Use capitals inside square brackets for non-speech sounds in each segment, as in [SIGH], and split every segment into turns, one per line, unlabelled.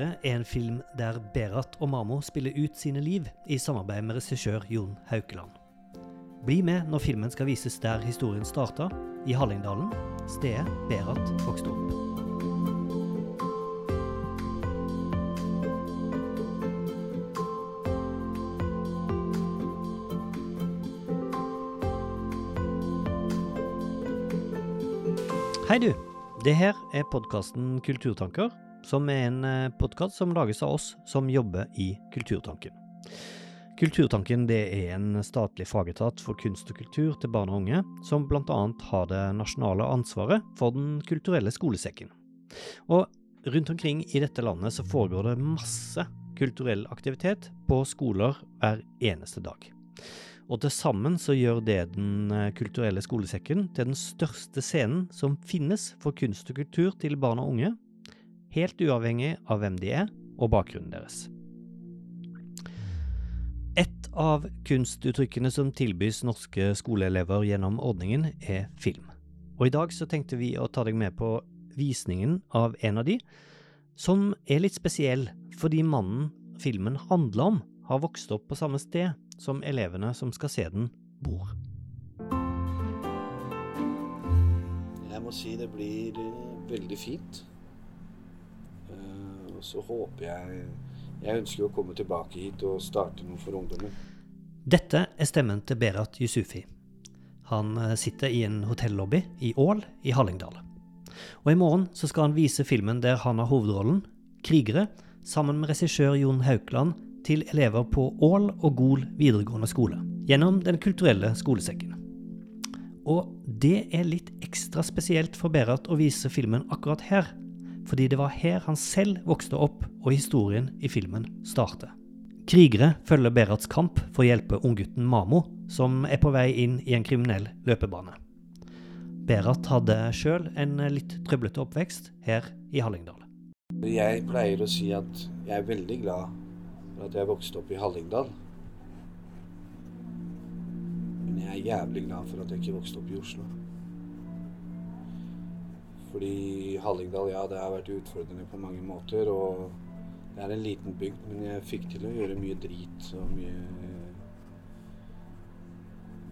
er en film der Berat og Mamo spiller ut sine liv i samarbeid med regissør Jon Haukeland. Bli med når filmen skal vises der historien starta, i Hallingdalen, stedet Berat vokste opp. Hei du. Det her er podkasten Kulturtanker, som er en podkast som lages av oss som jobber i Kulturtanken. Kulturtanken er en statlig fagetat for kunst og kultur til barn og unge, som bl.a. har det nasjonale ansvaret for Den kulturelle skolesekken. Og rundt omkring i dette landet så foregår det masse kulturell aktivitet på skoler hver eneste dag. Og til sammen så gjør det Den kulturelle skolesekken til den største scenen som finnes for kunst og kultur til barn og unge, helt uavhengig av hvem de er og bakgrunnen deres. Et av kunstuttrykkene som tilbys norske skoleelever gjennom ordningen, er film. Og i dag så tenkte vi å ta deg med på visningen av en av de, som er litt spesiell fordi mannen filmen handler om, har vokst opp på samme sted som elevene som skal se den, bor.
Jeg må si det blir veldig fint. Så håper jeg Jeg ønsker å komme tilbake hit og starte noe for ungdommen.
Dette er stemmen til Berat Yusufi. Han sitter i en hotellobby i Ål i Hallingdal. Og i morgen så skal han vise filmen der han har hovedrollen, 'Krigere', sammen med regissør Jon Haukeland til elever på Ål og Gol videregående skole, gjennom Den kulturelle skolesekken. Og det er litt ekstra spesielt for Berat å vise filmen akkurat her, fordi det var her han selv vokste opp og historien i filmen starter. Krigere følger Berats kamp for å hjelpe unggutten Mamo, som er på vei inn i en kriminell løpebane. Berat hadde sjøl en litt trøblete oppvekst her i Hallingdal.
Jeg pleier å si at jeg er veldig glad for at jeg vokste opp i Hallingdal. Men jeg er jævlig glad for at jeg ikke vokste opp i Oslo. Fordi Hallingdal, ja, det har vært utfordrende på mange måter. Og det er en liten bygd, men jeg fikk til å gjøre mye drit og mye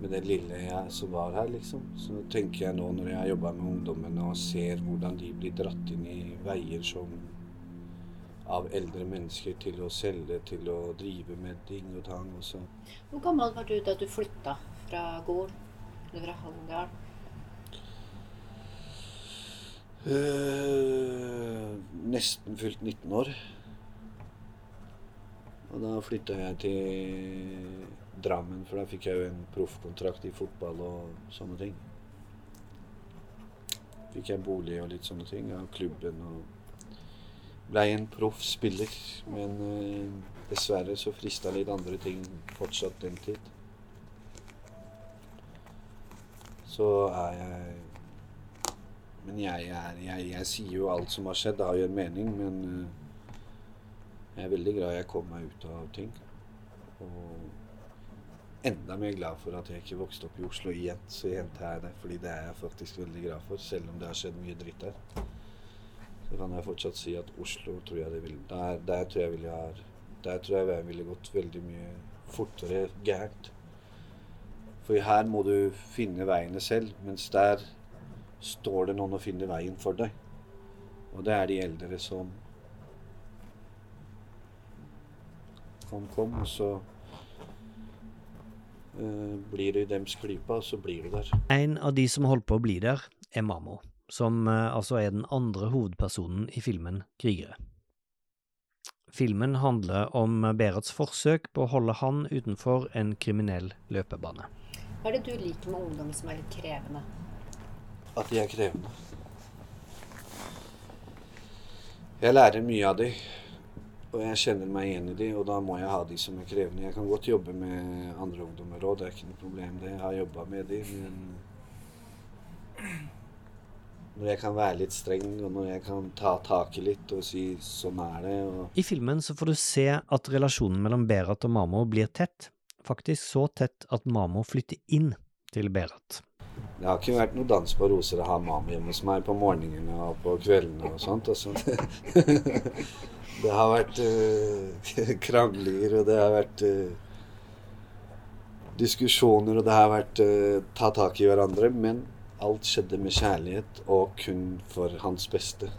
med det lille jeg som var her, liksom. Så tenker jeg nå når jeg jobba med ungdommene og ser hvordan de blir dratt inn i veier som av eldre mennesker til å selge, til å drive med ting og tang og sånn.
Hvor gammel var du da du flytta fra gården? Eller fra Hallingdal?
Uh, nesten fylt 19 år. Og da flytta jeg til Drammen, for da fikk jeg jo en proffkontrakt i fotball og sånne ting. Fikk jeg bolig og litt sånne ting av klubben og blei en proff spiller. Men uh, dessverre så frista litt andre ting fortsatt den tid. Så er jeg Men jeg, er, jeg, jeg sier jo alt som har skjedd, det har jo en mening, men uh, jeg er veldig glad jeg kom meg ut av ting. Og enda mer glad for at jeg ikke vokste opp i Oslo igjen. Så gjentar jeg det, fordi det er jeg faktisk veldig glad for, selv om det har skjedd mye dritt her. Så kan jeg fortsatt si at Oslo tror jeg det vil Der, der tror jeg ville Der tror jeg veien ville gått veldig mye fortere gærent. For her må du finne veiene selv, mens der står det noen og finner veien for deg. Og det er de eldre som Kom, kom, og så uh, blir du i dems klypa, og så blir du der.
En av de som holdt på å bli der, er Mamo, som uh, altså er den andre hovedpersonen i filmen Krigere. Filmen handler om Berets forsøk på å holde han utenfor en kriminell løpebane.
Hva er det du liker med ungdom som er litt krevende?
At de er krevende. Jeg lærer mye av de, og jeg kjenner meg igjen i de, og da må jeg ha de som er krevende. Jeg kan godt jobbe med andre ungdommer òg, det er ikke noe problem det. Jeg har jobba med de, men når jeg kan være litt streng, og når jeg kan ta tak i litt og si 'sånn er det'
I filmen så får du se at relasjonen mellom Berat og Mamo blir tett. Faktisk så tett at Mamo flytter inn til Berat.
Det har ikke vært noe dans på roser ha mamma hjemme hos meg på morgenene og på kveldene og sånt. Og sånt. [LAUGHS] Det har vært uh, [LAUGHS] kranglinger, og det har vært uh, diskusjoner, og det har vært uh, ta tak i hverandre. Men alt skjedde med kjærlighet og kun for hans beste.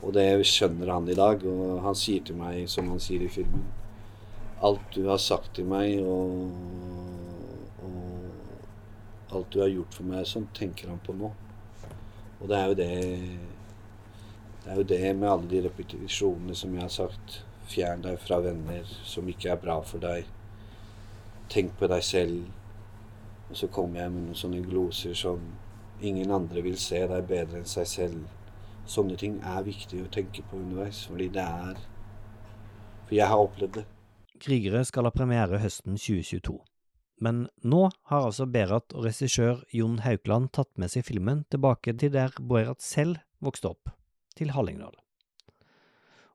Og det skjønner han i dag, og han sier til meg, som han sier i filmen Alt du har sagt til meg, og, og alt du har gjort for meg, sånn tenker han på nå. Og det er jo det Det er jo det med alle de repetisjonene som jeg har sagt. Fjern deg fra venner som ikke er bra for deg. Tenk på deg selv. Og så kommer jeg med noen sånne gloser som Ingen andre vil se deg bedre enn seg selv. Sånne ting er viktig å tenke på underveis, fordi det er For jeg har opplevd det.
Krigere skal ha premiere høsten 2022. Men nå har altså Berat og regissør Jon Haukeland tatt med seg filmen tilbake til der Berat selv vokste opp, til Hallingdal.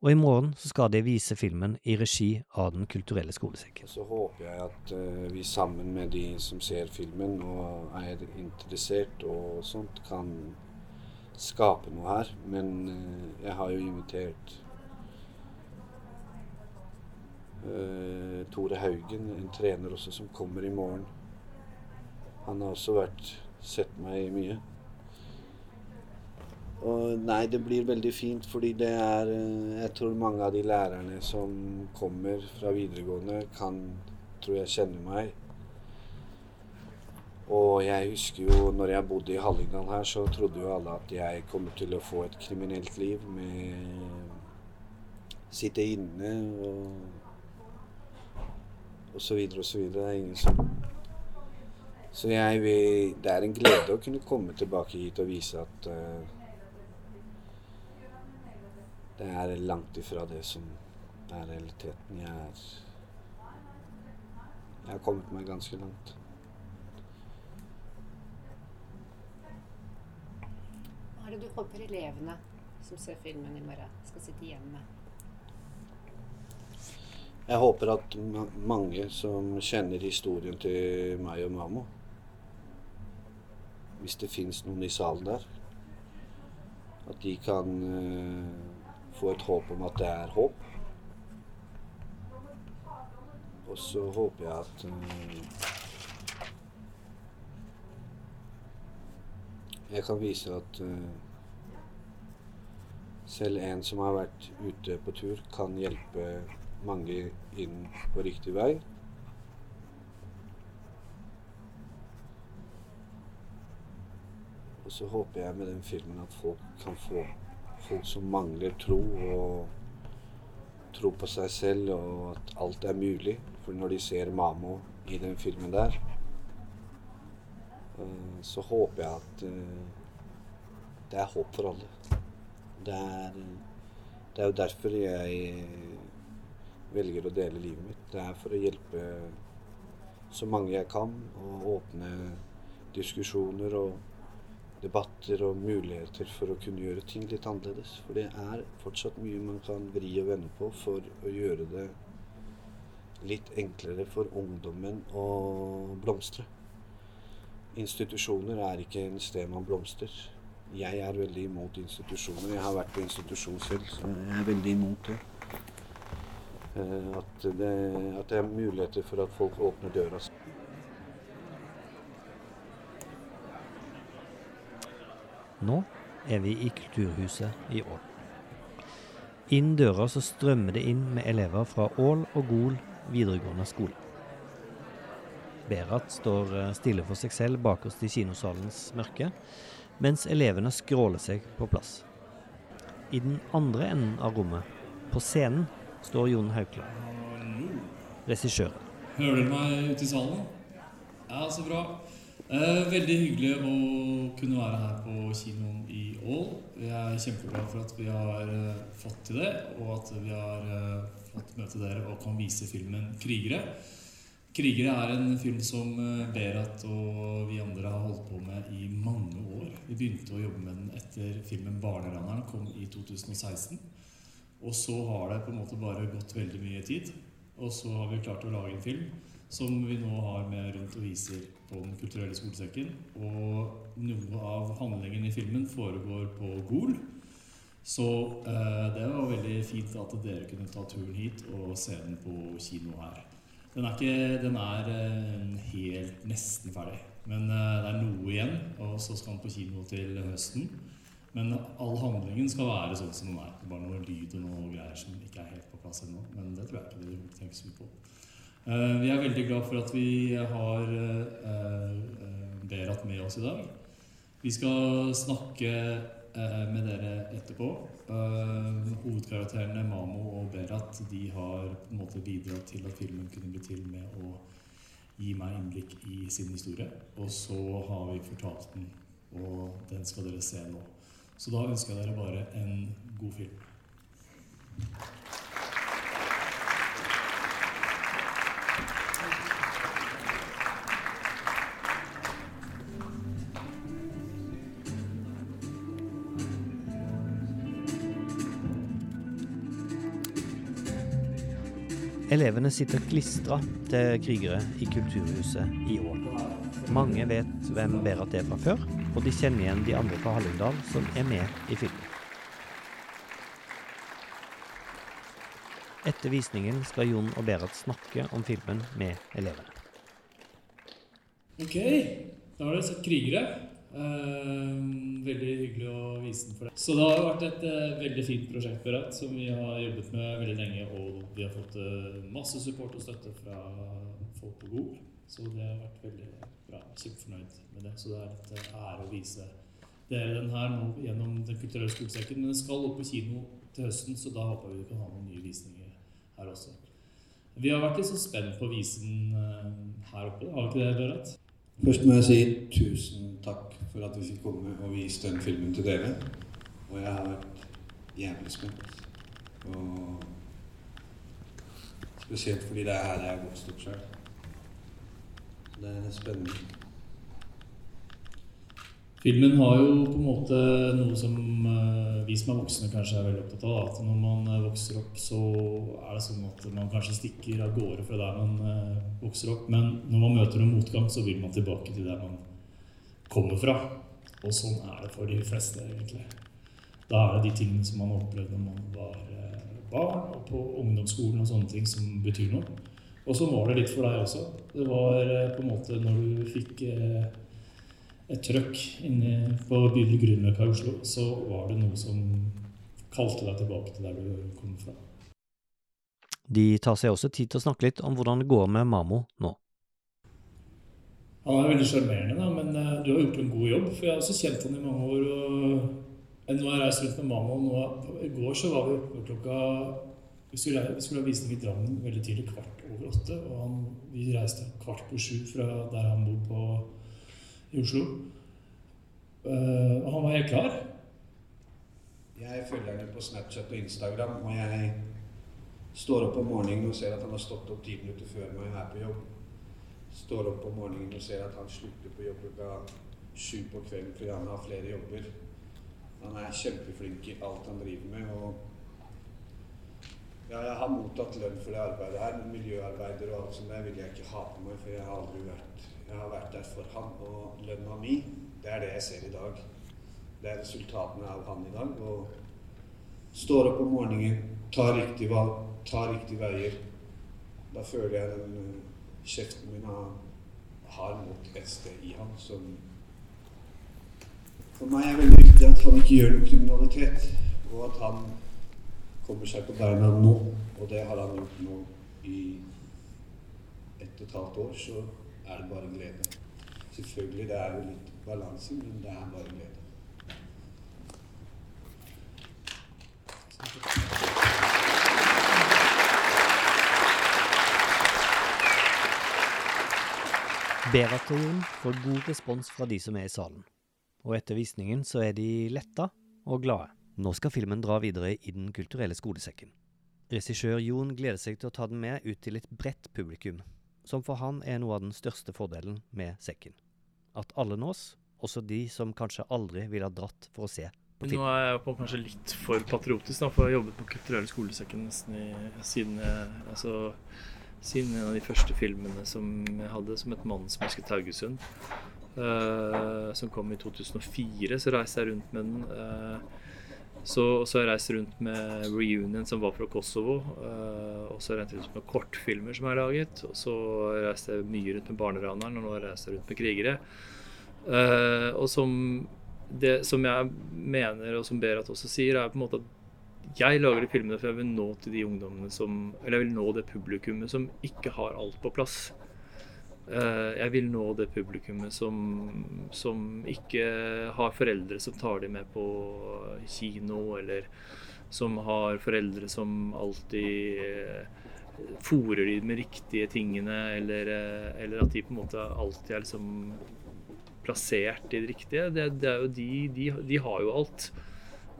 Og i morgen så skal de vise filmen i regi av Den kulturelle skolesekken.
Så håper jeg at uh, vi sammen med de som ser filmen og er interessert og sånt, kan skape noe her. Men uh, jeg har jo invitert uh, Tore Haugen, en trener også, som kommer i morgen. Han har også vært sett meg mye. Og nei, det blir veldig fint, fordi det er eh, Jeg tror mange av de lærerne som kommer fra videregående, kan tror jeg kjenner meg. Og jeg husker jo når jeg bodde i Hallingdal her, så trodde jo alle at jeg kommer til å få et kriminelt liv med Sitte inne og så videre. Det er ingen som Så jeg vil Det er en glede å kunne komme tilbake hit og vise at uh, det er langt ifra det som er realiteten. Jeg er Jeg har kommet meg ganske langt.
Hva er det du håper elevene som ser filmen i morgen, skal sitte igjen med?
Jeg håper at mange som kjenner historien til meg og Mamo Hvis det fins noen i salen der, at de kan uh, få et håp om at det er håp. Og så håper jeg at uh, jeg kan vise at uh, selv en som har vært ute på tur, kan hjelpe mange inn på riktig vei. Og så håper jeg med den filmen at folk kan få folk som mangler tro og tro på seg selv, og at alt er mulig. For når de ser Mamo i den filmen der, eh, så håper jeg at eh, det er håp for alle. Det er, det er jo derfor jeg velger å dele livet mitt. Det er for å hjelpe så mange jeg kan, og åpne diskusjoner og debatter og muligheter for å kunne gjøre ting litt annerledes. For det er fortsatt mye man kan vri og vende på for å gjøre det litt enklere for ungdommen å blomstre. Institusjoner er ikke en sted man blomstrer. Jeg er veldig imot institusjoner. Jeg har vært på institusjon selv, så jeg er veldig imot det. At det, at det er muligheter for at folk åpner døra.
Nå er vi i Kulturhuset i Ål. Inn døra så strømmer det inn med elever fra Ål og Gol videregående skole. Berat står eh, stille for seg selv bakerst i kinosalens mørke, mens elevene skråler seg på plass. I den andre enden av rommet, på scenen, står Jon Haukland, regissøren.
Hører dere meg ute i salen? Ja, så bra. Eh, veldig hyggelig å kunne være her på kinoen i Ål. Jeg er kjempeglad for at vi har eh, fått til det, og at vi har eh, fått møte dere og kan vise filmen 'Krigere'. 'Krigere' er en film som eh, Berat og vi andre har holdt på med i mange år. Vi begynte å jobbe med den etter filmen 'Barneranneren' kom i 2016. Og så har det på en måte bare gått veldig mye tid. Og så har vi klart å lage en film som vi nå har med rundt og viser på Den kulturelle skolesekken. Og noe av handlingen i filmen foregår på Gol. Så eh, det var veldig fint at dere kunne ta turen hit og se den på kino her. Den er, ikke, den er eh, helt nesten ferdig, men eh, det er noe igjen. Og så skal den på kino til høsten. Men all handlingen skal være sånn som den er. Bare noe lyd og noe greier som ikke er helt på plass ennå. Men det tror jeg ikke de tenker så mye på. Eh, vi er veldig glad for at vi har eh, eh, Berat med oss i dag. Vi skal snakke med dere etterpå. Hovedkarakterene Mamo og Berat de har på en måte bidratt til at filmen kunne bli til med å gi meg innblikk i sin historie. Og så har vi fortalt den, og den skal dere se nå. Så da ønsker jeg dere bare en god film.
Elevene sitter klistra til krigere i Kulturhuset i år. Mange vet hvem Berat er fra før, og de kjenner igjen de andre fra Hallingdal som er med i filmen. Etter visningen skal Jon og Berat snakke om filmen med elevene.
Ok, da har dere sett krigere. Eh, veldig hyggelig å vise den for deg. Så det har vært et eh, veldig fint prosjekt Berat, som vi har jobbet med veldig lenge. Og vi har fått eh, masse support og støtte fra folk på Gol. Så det har vært veldig bra. Kjempefornøyd med det. Så det er litt eh, ære å vise dere den her nå gjennom Den kulturelle skolesekken. Men den skal opp på kino til høsten, så da håper vi vi kan ha noen nye visninger her også. Vi har vært litt så spent på å vise den her oppe. Har vi ikke det, Berat?
Først må jeg si tusen takk for at vi fikk komme og vise den filmen til dere. Og jeg har vært jævlig spent. Og spesielt fordi det er her jeg har vokst opp sjøl. Det er spennende.
Filmen har jo på en måte noe som eh, vi som er voksne kanskje er veldig opptatt av. At når man eh, vokser opp, så er det sånn at man kanskje stikker av gårde fra der man eh, vokser opp. Men når man møter en motgang, så vil man tilbake til der man kommer fra. Og sånn er det for de fleste, egentlig. Da er det de tingene som man opplevde når man var eh, barn, og på ungdomsskolen og sånne ting som betyr noe. Og sånn var det litt for deg også. Det var på en måte når du fikk et trøkk inne på bydel Grünerløkka i Oslo, så var det noe som kalte deg tilbake til der du kom fra.
De tar seg også tid til å snakke litt om hvordan det går med Mamo nå.
Han er veldig sjarmerende, men eh, du har gjort en god jobb. For jeg har også kjent han i mange år. og eh, Nå har jeg reist rundt med Mamo. og nå, i går så var vi oppe klokka Vi skulle, vi skulle ha visning i Drammen veldig tidlig, kvart over åtte. Og han, vi reiste kvart på sju fra der han bor på, i Oslo. Uh, og han var helt klar.
Jeg følger henne på Snapchat og Instagram, og jeg står opp om morgenen og ser at han har stått opp ti minutter før meg og er på jobb. Står opp om morgenen og ser at han slutter på jobb klokka sju på kvelden fordi han har flere jobber. Han er kjempeflink i alt han driver med. og ja, jeg har mottatt lønn for det arbeidet her, men miljøarbeider og alt som det vil jeg ikke ha på meg, for jeg har aldri vært Jeg har vært der for han, og lønna mi, det er det jeg ser i dag. Det er resultatene av han i dag. Og står opp om morgenen, tar riktig valg, tar riktige veier. Da føler jeg den eh, kjeften min har, har mot et sted i han som For meg er veldig viktig at han ikke gjør noe kriminalitet, og at han kommer seg på beina nå. Og det har han gjort nå i ett og et halvt år, så er det bare glede. Selvfølgelig, det er jo litt balanse, men det er bare glede.
Jon får god respons fra de som er i salen. Og etter visningen så er de letta og glade. Nå skal filmen dra videre i Den kulturelle skolesekken. Regissør Jon gleder seg til å ta den med ut til et bredt publikum, som for han er noe av den største fordelen med sekken. At alle nås, også de som kanskje aldri ville ha dratt for å se på
Nå er jeg på kanskje litt for patriotisk, da, for jeg har jobbet på Kulturelle skolesekken nesten i, siden, altså, siden en av de første filmene som jeg hadde, som het 'Mannen som elsket Haugesund'. uh, som kom i 2004, så reiste jeg rundt med den. eh,
Så, så har jeg reist rundt med Reunion, som var fra Kosovo. Uh, og så har jeg reist rundt med kortfilmer som jeg har laget. Og så reiste jeg mye rundt med Barneraneren, og nå reiser jeg rundt med krigere. Uh, og som det som jeg mener, og som Berat også sier, er på en måte at jeg lager de filmene for jeg vil nå til de ungdommene som Eller jeg vil nå det publikummet som ikke har alt på plass. Eh, jeg vil nå det publikummet som, som ikke har foreldre som tar dem med på kino, eller som har foreldre som alltid uh, fòrer dem med riktige tingene, eller, eh, eller at de på en måte alltid er liksom plassert i det riktige. Det, det er jo de, de, de har jo alt.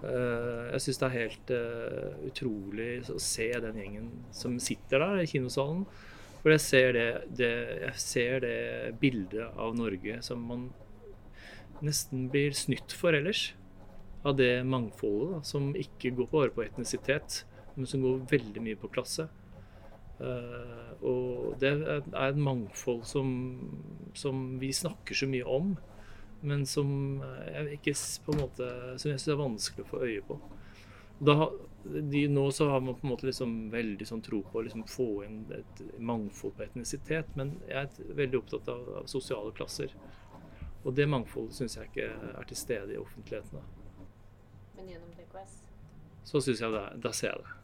Eh, jeg syns det er helt eh, utrolig å se den gjengen som sitter der i kinosalen. For jeg ser det, det, jeg ser det bildet av Norge som man nesten blir snytt for ellers. Av det mangfoldet da, som ikke går bare på etnisitet, men som går veldig mye på klasse. Uh, og det er et mangfold som, som vi snakker så mye om, men som jeg ikke på en måte Som jeg syns er vanskelig å få øye på. Da, de, nå så har man på en måte liksom veldig sånn tro på å liksom få inn et mangfold på etnisitet, men jeg er veldig opptatt av, av sosiale klasser. Og det mangfoldet syns jeg ikke er til stede i offentligheten. Da.
Men gjennom DKS.
Så syns jeg det da ser jeg det.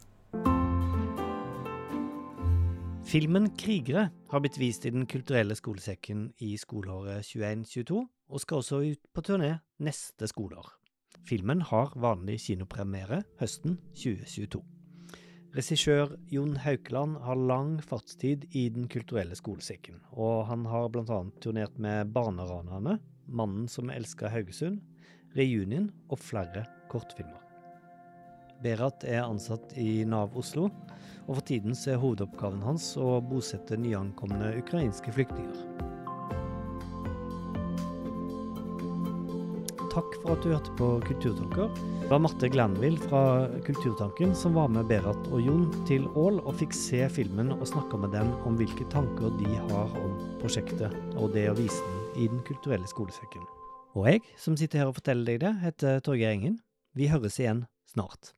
Filmen 'Krigere' har blitt vist i Den kulturelle skolesekken i skoleåret 21-22, og skal også ut på turné neste skoleår. Filmen har vanlig kinopremiere høsten 2022. Regissør Jon Haukeland har lang fartstid i Den kulturelle skolesekken, og han har bl.a. turnert med Barneranerne, Mannen som elska Haugesund, Reunion og flere kortfilmer. Berat er ansatt i Nav Oslo, og for tiden er hovedoppgaven hans å bosette nyankomne ukrainske flyktninger. Takk for at du hørte på Kulturtanker. Det var Marte Glanville fra Kulturtanken som var med Berat og Jon til Ål og fikk se filmen og snakka med dem om hvilke tanker de har om prosjektet og det å vise den i Den kulturelle skolesekken. Og jeg, som sitter her og forteller deg det, heter Torgeir Engen. Vi høres igjen snart.